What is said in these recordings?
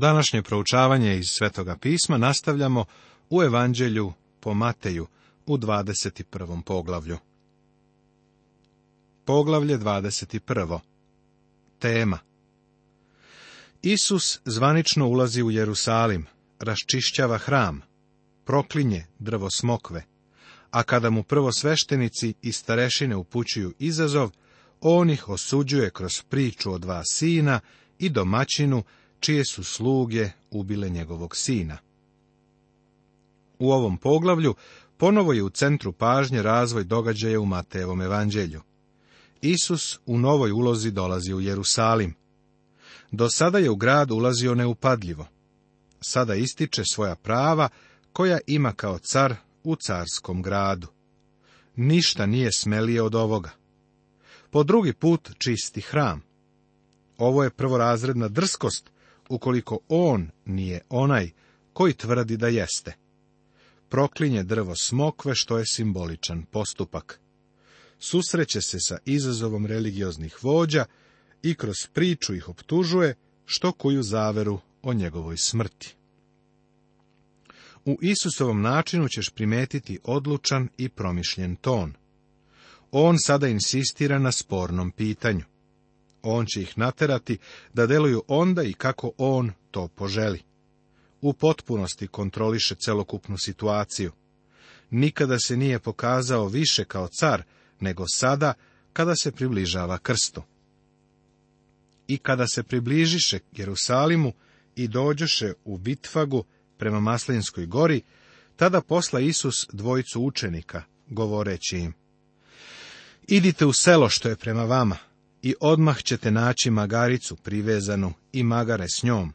Današnje proučavanje iz Svetoga pisma nastavljamo u Evanđelju po Mateju u 21. poglavlju. Poglavlje 21. Tema Isus zvanično ulazi u Jerusalim, raščišćava hram, proklinje drvo smokve, a kada mu prvo sveštenici i starešine upućuju izazov, on ih osuđuje kroz priču o dva sina i domaćinu čije su sluge ubile njegovog sina. U ovom poglavlju ponovo je u centru pažnje razvoj događaja u Matejevom evanđelju. Isus u novoj ulozi dolazi u Jerusalim. Do sada je u grad ulazio neupadljivo. Sada ističe svoja prava koja ima kao car u carskom gradu. Ništa nije smelije od ovoga. Po drugi put čisti hram. Ovo je prvorazredna drskost ukoliko on nije onaj koji tvrdi da jeste. Proklinje drvo smokve što je simboličan postupak. Susreće se sa izazovom religioznih vođa i kroz priču ih optužuje što kuju zaveru o njegovoj smrti. U Isusovom načinu ćeš primetiti odlučan i promišljen ton. On sada insistira na spornom pitanju. On će ih naterati da deluju onda i kako on to poželi. U potpunosti kontroliše celokupnu situaciju. Nikada se nije pokazao više kao car nego sada kada se približava krstu. I kada se približiše Jerusalimu i dođoše u bitvagu prema Maslinskoj gori, tada posla Isus dvojicu učenika, govoreći im. Idite u selo što je prema vama, i odmah ćete naći magaricu privezanu i magare s njom.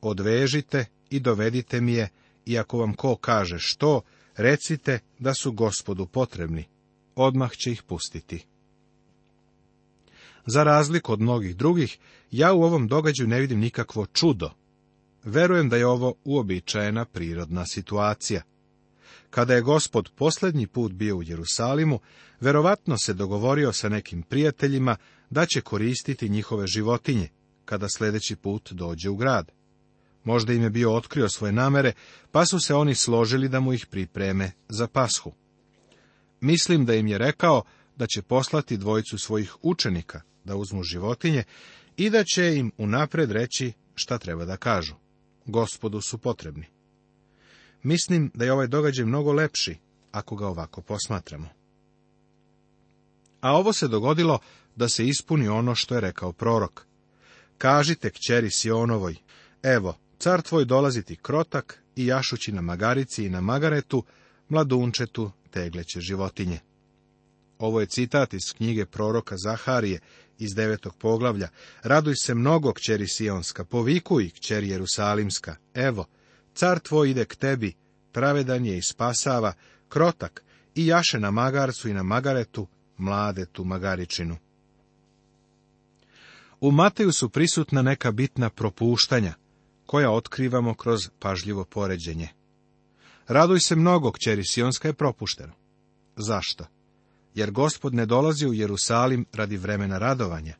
Odvežite i dovedite mi je, i ako vam ko kaže što, recite da su gospodu potrebni. Odmah će ih pustiti. Za razliku od mnogih drugih, ja u ovom događaju ne vidim nikakvo čudo. Verujem da je ovo uobičajena prirodna situacija. Kada je gospod posljednji put bio u Jerusalimu, verovatno se dogovorio sa nekim prijateljima da će koristiti njihove životinje kada sljedeći put dođe u grad. Možda im je bio otkrio svoje namere, pa su se oni složili da mu ih pripreme za pashu. Mislim da im je rekao da će poslati dvojicu svojih učenika da uzmu životinje i da će im unapred reći šta treba da kažu. Gospodu su potrebni. Mislim da je ovaj događaj mnogo lepši ako ga ovako posmatramo. A ovo se dogodilo da se ispuni ono što je rekao prorok. Kažite kćeri Sionovoj, evo, car tvoj dolaziti krotak i jašući na magarici i na magaretu, mladunčetu tegleće životinje. Ovo je citat iz knjige proroka Zaharije iz devetog poglavlja. Raduj se mnogo, kćeri Sionska, povikuj, kćeri Jerusalimska. Evo, car tvoj ide k tebi, pravedan je i spasava, krotak, i jaše na magarcu i na magaretu, mlade tu magaričinu. U Mateju su prisutna neka bitna propuštanja, koja otkrivamo kroz pažljivo poređenje. Raduj se mnogo, kćeri Sionska je propušteno. Zašto? Jer gospod ne dolazi u Jerusalim radi vremena radovanja.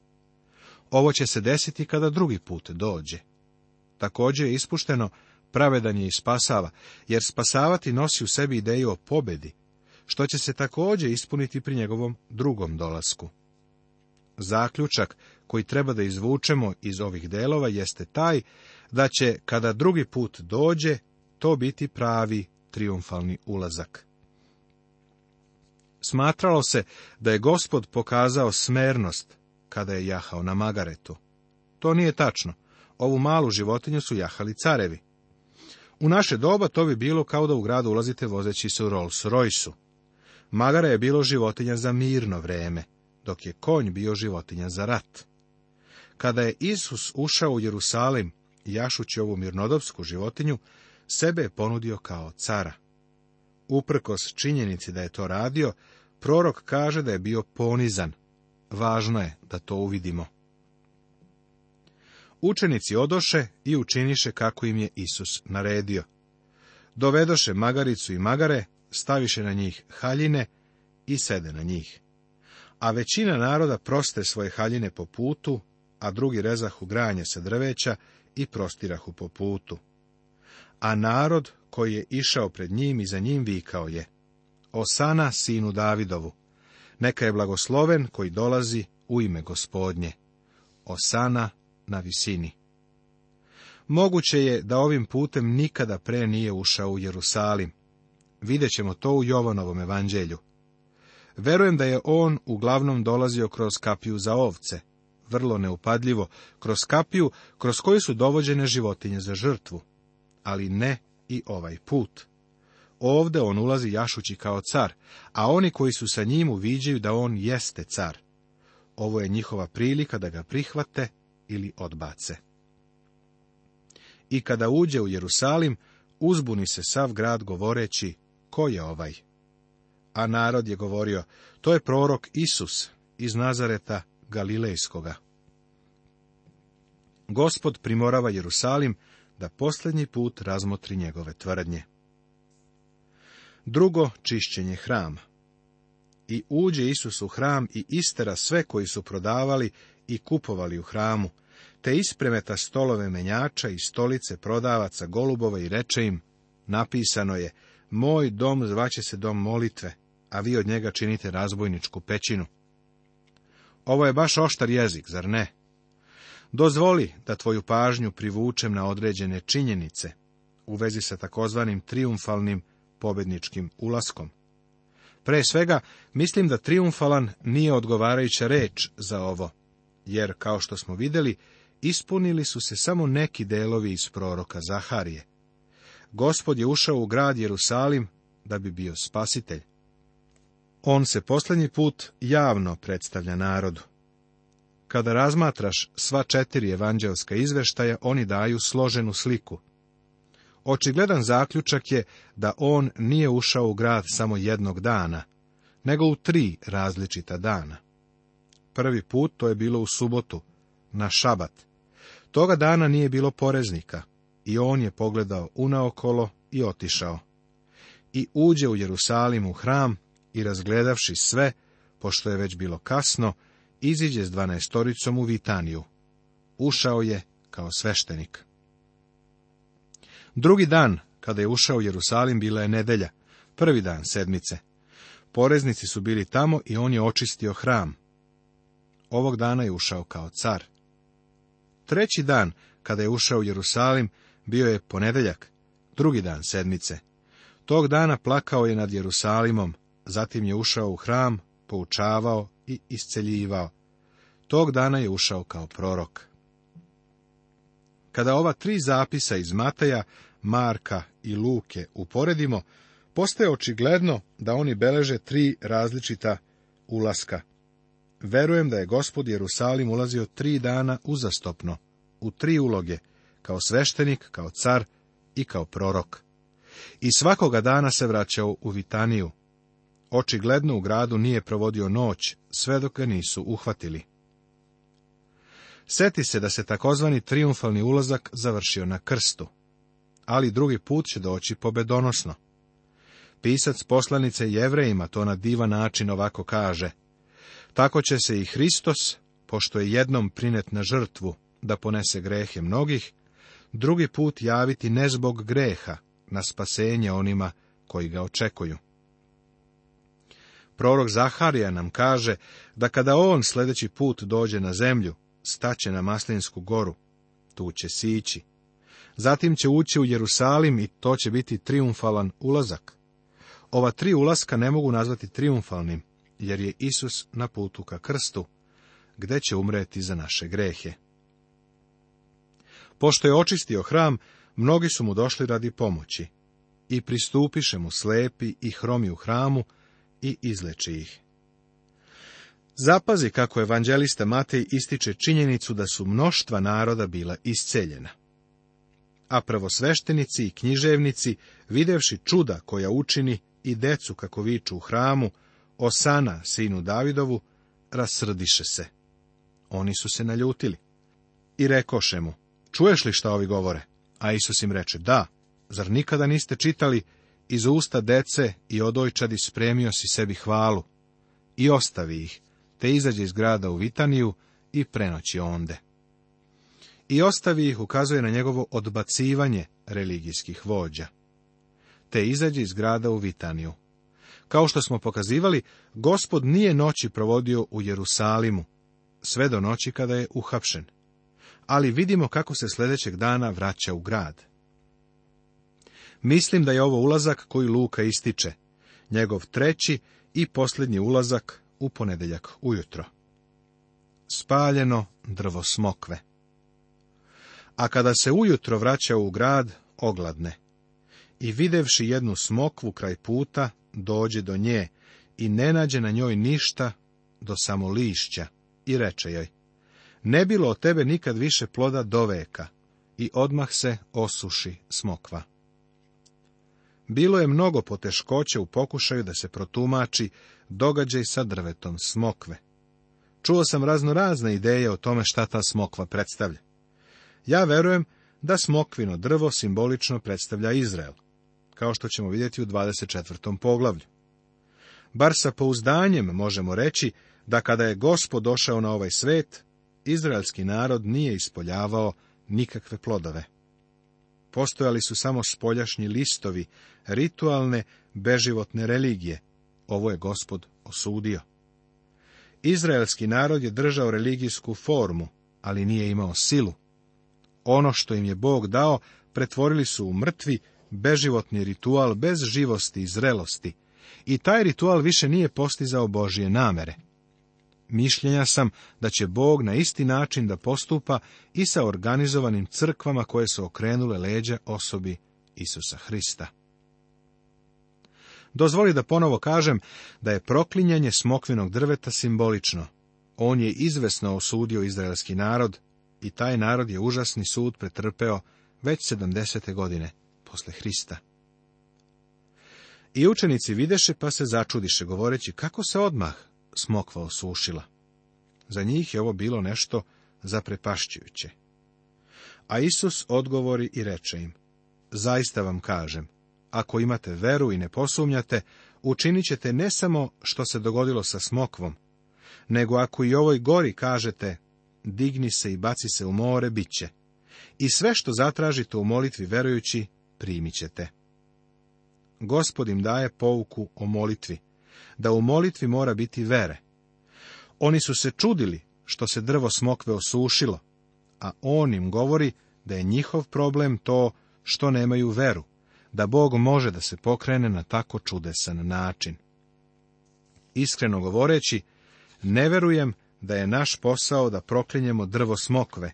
Ovo će se desiti kada drugi put dođe. Također je ispušteno, pravedan je i spasava, jer spasavati nosi u sebi ideju o pobedi, što će se također ispuniti pri njegovom drugom dolasku. Zaključak koji treba da izvučemo iz ovih delova jeste taj da će, kada drugi put dođe, to biti pravi triumfalni ulazak. Smatralo se da je gospod pokazao smernost kada je jahao na magaretu. To nije tačno. Ovu malu životinju su jahali carevi. U naše doba to bi bilo kao da u grad ulazite vozeći se u Rolls Royce-u. Magara je bilo životinja za mirno vreme dok je konj bio životinja za rat. Kada je Isus ušao u Jerusalim, jašući ovu mirnodopsku životinju, sebe je ponudio kao cara. Uprkos činjenici da je to radio, prorok kaže da je bio ponizan. Važno je da to uvidimo. Učenici odoše i učiniše kako im je Isus naredio. Dovedoše magaricu i magare, staviše na njih haljine i sede na njih a većina naroda proste svoje haljine po putu, a drugi rezahu granje sa drveća i prostirahu po putu. A narod koji je išao pred njim i za njim vikao je, Osana sinu Davidovu, neka je blagosloven koji dolazi u ime gospodnje. Osana na visini. Moguće je da ovim putem nikada pre nije ušao u Jerusalim. Videćemo to u Jovanovom evanđelju. Verujem da je on uglavnom dolazio kroz kapiju za ovce, vrlo neupadljivo, kroz kapiju kroz koju su dovođene životinje za žrtvu. Ali ne i ovaj put. Ovde on ulazi jašući kao car, a oni koji su sa njim uviđaju da on jeste car. Ovo je njihova prilika da ga prihvate ili odbace. I kada uđe u Jerusalim, uzbuni se sav grad govoreći, ko je ovaj? a narod je govorio, to je prorok Isus iz Nazareta Galilejskoga. Gospod primorava Jerusalim da posljednji put razmotri njegove tvrdnje. Drugo, čišćenje hrama. I uđe Isus u hram i istera sve koji su prodavali i kupovali u hramu, te ispremeta stolove menjača i stolice prodavaca golubova i reče im, napisano je, moj dom zvaće se dom molitve, a vi od njega činite razbojničku pećinu. Ovo je baš oštar jezik, zar ne? Dozvoli da tvoju pažnju privučem na određene činjenice u vezi sa takozvanim triumfalnim pobedničkim ulaskom. Pre svega, mislim da triumfalan nije odgovarajuća reč za ovo, jer, kao što smo vidjeli, ispunili su se samo neki delovi iz proroka Zaharije. Gospod je ušao u grad Jerusalim da bi bio spasitelj on se posljednji put javno predstavlja narodu. Kada razmatraš sva četiri evanđelska izveštaja, oni daju složenu sliku. Očigledan zaključak je da on nije ušao u grad samo jednog dana, nego u tri različita dana. Prvi put to je bilo u subotu, na šabat. Toga dana nije bilo poreznika i on je pogledao unaokolo i otišao. I uđe u Jerusalim u hram i razgledavši sve, pošto je već bilo kasno, iziđe s dvanaestoricom u Vitaniju. Ušao je kao sveštenik. Drugi dan, kada je ušao u Jerusalim, bila je nedelja, prvi dan sedmice. Poreznici su bili tamo i on je očistio hram. Ovog dana je ušao kao car. Treći dan, kada je ušao u Jerusalim, bio je ponedeljak, drugi dan sedmice. Tog dana plakao je nad Jerusalimom, Zatim je ušao u hram, poučavao i isceljivao. Tog dana je ušao kao prorok. Kada ova tri zapisa iz Mateja, Marka i Luke uporedimo, postaje očigledno da oni beleže tri različita ulaska. Verujem da je gospod Jerusalim ulazio tri dana uzastopno, u tri uloge, kao sveštenik, kao car i kao prorok. I svakoga dana se vraćao u Vitaniju, Očigledno u gradu nije provodio noć, sve dok ga nisu uhvatili. Seti se da se takozvani triumfalni ulazak završio na krstu, ali drugi put će doći pobedonosno. Pisac poslanice jevrejima to na divan način ovako kaže. Tako će se i Hristos, pošto je jednom prinet na žrtvu da ponese grehe mnogih, drugi put javiti ne zbog greha, na spasenje onima koji ga očekuju. Prorok Zaharija nam kaže da kada on sljedeći put dođe na zemlju, staće na Maslinsku goru, tu će sići. Zatim će ući u Jerusalim i to će biti triumfalan ulazak. Ova tri ulaska ne mogu nazvati triumfalnim, jer je Isus na putu ka krstu, gde će umreti za naše grehe. Pošto je očistio hram, mnogi su mu došli radi pomoći. I pristupiše mu slepi i hromi u hramu, i izleči ih. Zapazi kako evanđelista Matej ističe činjenicu da su mnoštva naroda bila isceljena. A pravosveštenici i književnici, videvši čuda koja učini i decu kako viču u hramu, Osana, sinu Davidovu, rasrdiše se. Oni su se naljutili. I rekoše mu, čuješ li šta ovi govore? A Isus im reče, da, zar nikada niste čitali iz usta dece i odojčadi spremio si sebi hvalu i ostavi ih, te izađe iz grada u Vitaniju i prenoći onde. I ostavi ih ukazuje na njegovo odbacivanje religijskih vođa. Te izađe iz grada u Vitaniju. Kao što smo pokazivali, gospod nije noći provodio u Jerusalimu, sve do noći kada je uhapšen. Ali vidimo kako se sljedećeg dana vraća u grad. Mislim da je ovo ulazak koji Luka ističe, njegov treći i posljednji ulazak u ponedeljak ujutro. Spaljeno drvo smokve. A kada se ujutro vraća u grad, ogladne. I videvši jednu smokvu kraj puta, dođe do nje i ne nađe na njoj ništa do samo lišća i reče joj, ne bilo od tebe nikad više ploda do veka i odmah se osuši smokva. Bilo je mnogo poteškoće u pokušaju da se protumači događaj sa drvetom smokve. Čuo sam razne ideje o tome šta ta smokva predstavlja. Ja verujem da smokvino drvo simbolično predstavlja Izrael, kao što ćemo vidjeti u 24. poglavlju. Bar sa pouzdanjem možemo reći da kada je gospod došao na ovaj svet, izraelski narod nije ispoljavao nikakve plodove postojali su samo spoljašnji listovi, ritualne, beživotne religije. Ovo je gospod osudio. Izraelski narod je držao religijsku formu, ali nije imao silu. Ono što im je Bog dao, pretvorili su u mrtvi, beživotni ritual bez živosti i zrelosti, i taj ritual više nije postizao Božije namere. Mišljenja sam da će Bog na isti način da postupa i sa organizovanim crkvama koje su okrenule leđe osobi Isusa Hrista. Dozvoli da ponovo kažem da je proklinjanje smokvinog drveta simbolično. On je izvesno osudio izraelski narod i taj narod je užasni sud pretrpeo već 70. godine posle Hrista. I učenici videše pa se začudiše govoreći kako se odmah smokva osušila. Za njih je ovo bilo nešto zaprepašćujuće. A Isus odgovori i reče im, zaista vam kažem, ako imate veru i ne posumnjate, učinit ćete ne samo što se dogodilo sa smokvom, nego ako i ovoj gori kažete, digni se i baci se u more, bit će. I sve što zatražite u molitvi verujući, primit ćete. Gospod im daje pouku o molitvi, da u molitvi mora biti vere. Oni su se čudili što se drvo smokve osušilo, a on im govori da je njihov problem to što nemaju veru, da Bog može da se pokrene na tako čudesan način. Iskreno govoreći, ne verujem da je naš posao da proklinjemo drvo smokve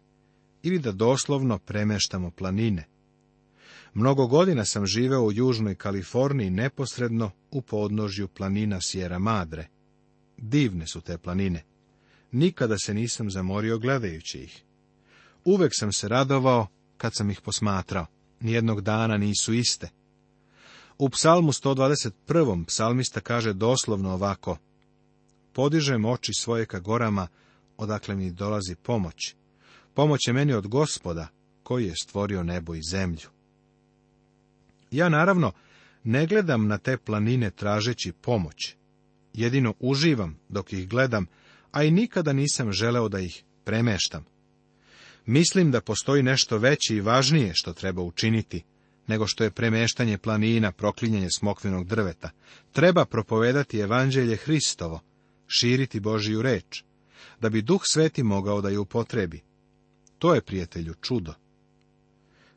ili da doslovno premeštamo planine. Mnogo godina sam živeo u Južnoj Kaliforniji neposredno u podnožju planina Sjera Madre. Divne su te planine. Nikada se nisam zamorio gledajući ih. Uvek sam se radovao kad sam ih posmatrao. Nijednog dana nisu iste. U psalmu 121. psalmista kaže doslovno ovako. Podižem oči svoje ka gorama, odakle mi dolazi pomoć. Pomoć je meni od gospoda, koji je stvorio nebo i zemlju. Ja naravno ne gledam na te planine tražeći pomoć. Jedino uživam dok ih gledam, a i nikada nisam želeo da ih premeštam. Mislim da postoji nešto veće i važnije što treba učiniti, nego što je premeštanje planina, proklinjanje smokvinog drveta. Treba propovedati evanđelje Hristovo, širiti Božiju reč, da bi Duh Sveti mogao da ju upotrebi. To je, prijatelju, čudo.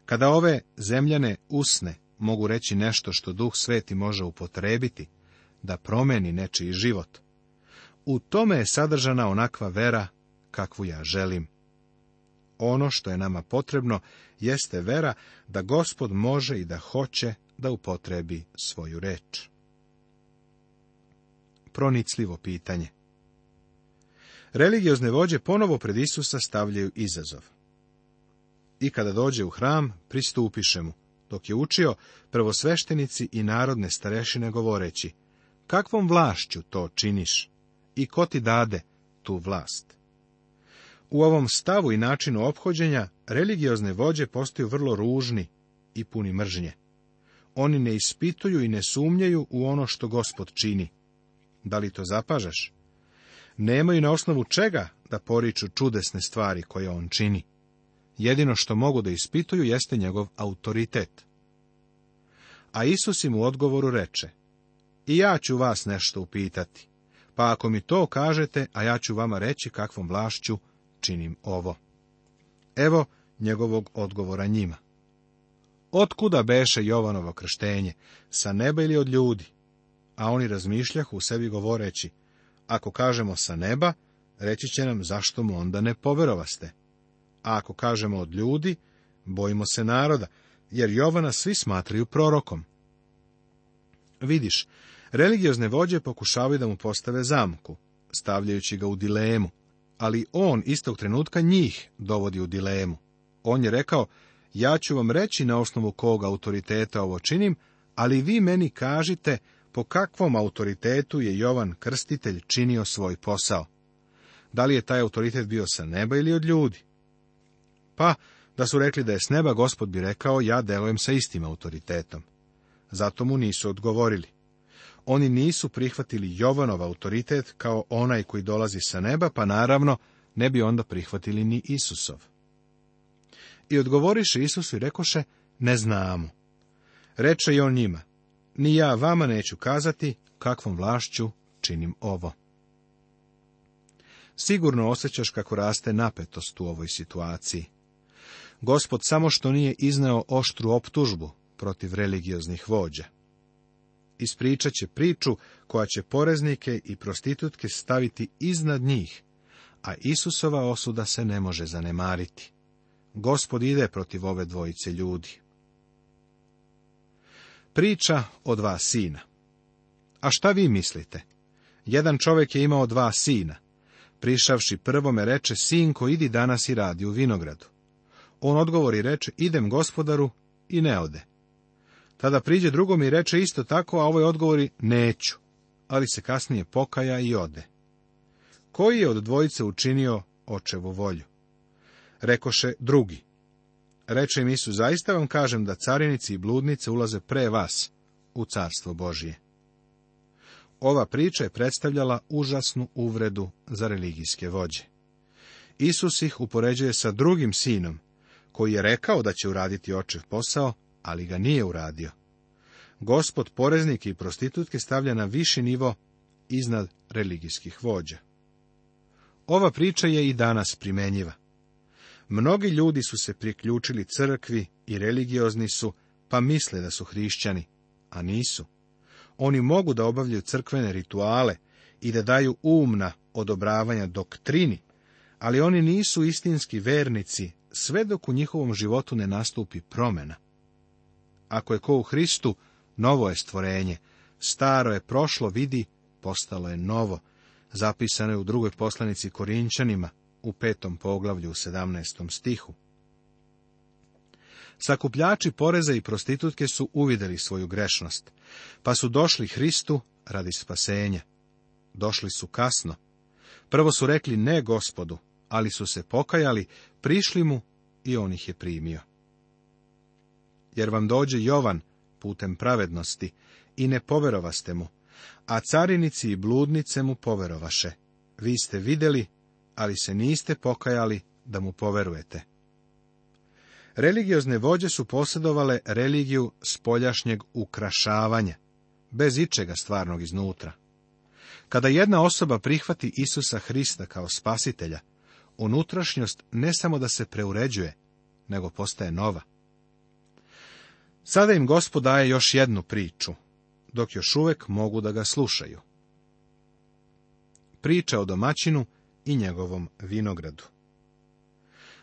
Kada ove zemljane usne mogu reći nešto što Duh Sveti može upotrebiti, da promeni nečiji život. U tome je sadržana onakva vera kakvu ja želim. Ono što je nama potrebno jeste vera da Gospod može i da hoće da upotrebi svoju reč. Pronicljivo pitanje Religiozne vođe ponovo pred Isusa stavljaju izazov. I kada dođe u hram, pristupiše mu dok je učio prvosveštenici i narodne starešine govoreći, kakvom vlašću to činiš i ko ti dade tu vlast? U ovom stavu i načinu obhođenja religiozne vođe postaju vrlo ružni i puni mržnje. Oni ne ispituju i ne sumnjaju u ono što gospod čini. Da li to zapažaš? Nemaju na osnovu čega da poriču čudesne stvari koje on čini. Jedino što mogu da ispituju jeste njegov autoritet. A Isus im u odgovoru reče, i ja ću vas nešto upitati, pa ako mi to kažete, a ja ću vama reći kakvom vlašću činim ovo. Evo njegovog odgovora njima. Otkuda beše Jovanovo krštenje, sa neba ili od ljudi? A oni razmišljahu u sebi govoreći, ako kažemo sa neba, reći će nam zašto mu onda ne poverovaste a ako kažemo od ljudi, bojimo se naroda, jer Jovana svi smatraju prorokom. Vidiš, religiozne vođe pokušavaju da mu postave zamku, stavljajući ga u dilemu, ali on istog trenutka njih dovodi u dilemu. On je rekao, ja ću vam reći na osnovu koga autoriteta ovo činim, ali vi meni kažite po kakvom autoritetu je Jovan Krstitelj činio svoj posao. Da li je taj autoritet bio sa neba ili od ljudi? Pa, da su rekli da je s neba gospod bi rekao, ja delujem sa istim autoritetom. Zato mu nisu odgovorili. Oni nisu prihvatili Jovanov autoritet kao onaj koji dolazi sa neba, pa naravno ne bi onda prihvatili ni Isusov. I odgovoriše Isusu i rekoše, ne znamo. Reče i on njima, ni ja vama neću kazati kakvom vlašću činim ovo. Sigurno osjećaš kako raste napetost u ovoj situaciji gospod samo što nije izneo oštru optužbu protiv religioznih vođa. Ispričat će priču koja će poreznike i prostitutke staviti iznad njih, a Isusova osuda se ne može zanemariti. Gospod ide protiv ove dvojice ljudi. Priča o dva sina. A šta vi mislite? Jedan čovjek je imao dva sina. Prišavši prvome reče, koji idi danas i radi u vinogradu. On odgovori reče, idem gospodaru i ne ode. Tada priđe drugom i reče isto tako, a ovoj odgovori, neću, ali se kasnije pokaja i ode. Koji je od dvojice učinio očevu volju? Rekoše drugi. Reče im Isu, zaista vam kažem da carinici i bludnice ulaze pre vas u carstvo Božije. Ova priča je predstavljala užasnu uvredu za religijske vođe. Isus ih upoređuje sa drugim sinom, koji je rekao da će uraditi očev posao, ali ga nije uradio. Gospod poreznike i prostitutke stavlja na viši nivo iznad religijskih vođa. Ova priča je i danas primenjiva. Mnogi ljudi su se priključili crkvi i religiozni su, pa misle da su hrišćani, a nisu. Oni mogu da obavljaju crkvene rituale i da daju umna odobravanja doktrini, ali oni nisu istinski vernici sve dok u njihovom životu ne nastupi promjena. Ako je ko u Hristu, novo je stvorenje, staro je prošlo, vidi, postalo je novo, zapisano je u drugoj poslanici Korinčanima, u petom poglavlju, u sedamnestom stihu. Sakupljači poreza i prostitutke su uvideli svoju grešnost, pa su došli Hristu radi spasenja. Došli su kasno. Prvo su rekli ne gospodu, ali su se pokajali, prišli mu i on ih je primio. Jer vam dođe Jovan putem pravednosti i ne poverovaste mu, a carinici i bludnice mu poverovaše. Vi ste vidjeli, ali se niste pokajali da mu poverujete. Religiozne vođe su posjedovale religiju spoljašnjeg ukrašavanja, bez ičega stvarnog iznutra. Kada jedna osoba prihvati Isusa Hrista kao spasitelja, unutrašnjost ne samo da se preuređuje, nego postaje nova. Sada im gospod daje još jednu priču, dok još uvek mogu da ga slušaju. Priča o domaćinu i njegovom vinogradu.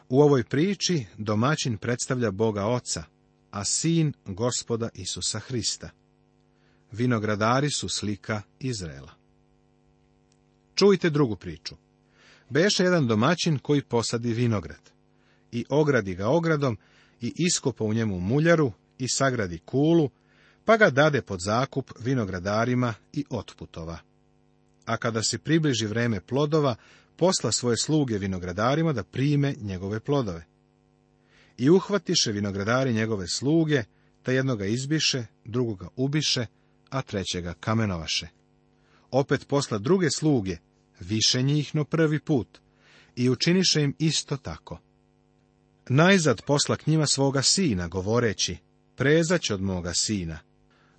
U ovoj priči domaćin predstavlja Boga Oca, a sin gospoda Isusa Hrista. Vinogradari su slika Izraela. Čujte drugu priču. Beše jedan domaćin koji posadi vinograd i ogradi ga ogradom i iskopa u njemu muljaru i sagradi kulu, pa ga dade pod zakup vinogradarima i otputova. A kada se približi vreme plodova, posla svoje sluge vinogradarima da prime njegove plodove. I uhvatiše vinogradari njegove sluge, da jednoga izbiše, drugoga ubiše, a trećega kamenovaše. Opet posla druge sluge, više njih no prvi put, i učiniše im isto tako. Najzad posla k njima svoga sina, govoreći, prezać od moga sina.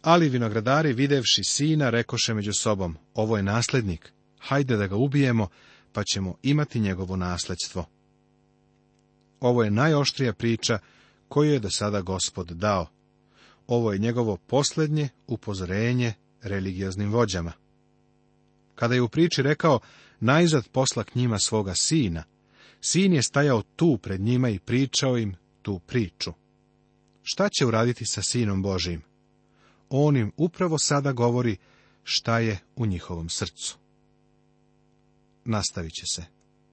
Ali vinogradari, videvši sina, rekoše među sobom, ovo je naslednik, hajde da ga ubijemo, pa ćemo imati njegovo nasledstvo. Ovo je najoštrija priča koju je do sada gospod dao. Ovo je njegovo posljednje upozorenje religioznim vođama. Kada je u priči rekao, najzad posla k njima svoga sina, sin je stajao tu pred njima i pričao im tu priču. Šta će uraditi sa sinom Božim? On im upravo sada govori šta je u njihovom srcu. Nastavit će se.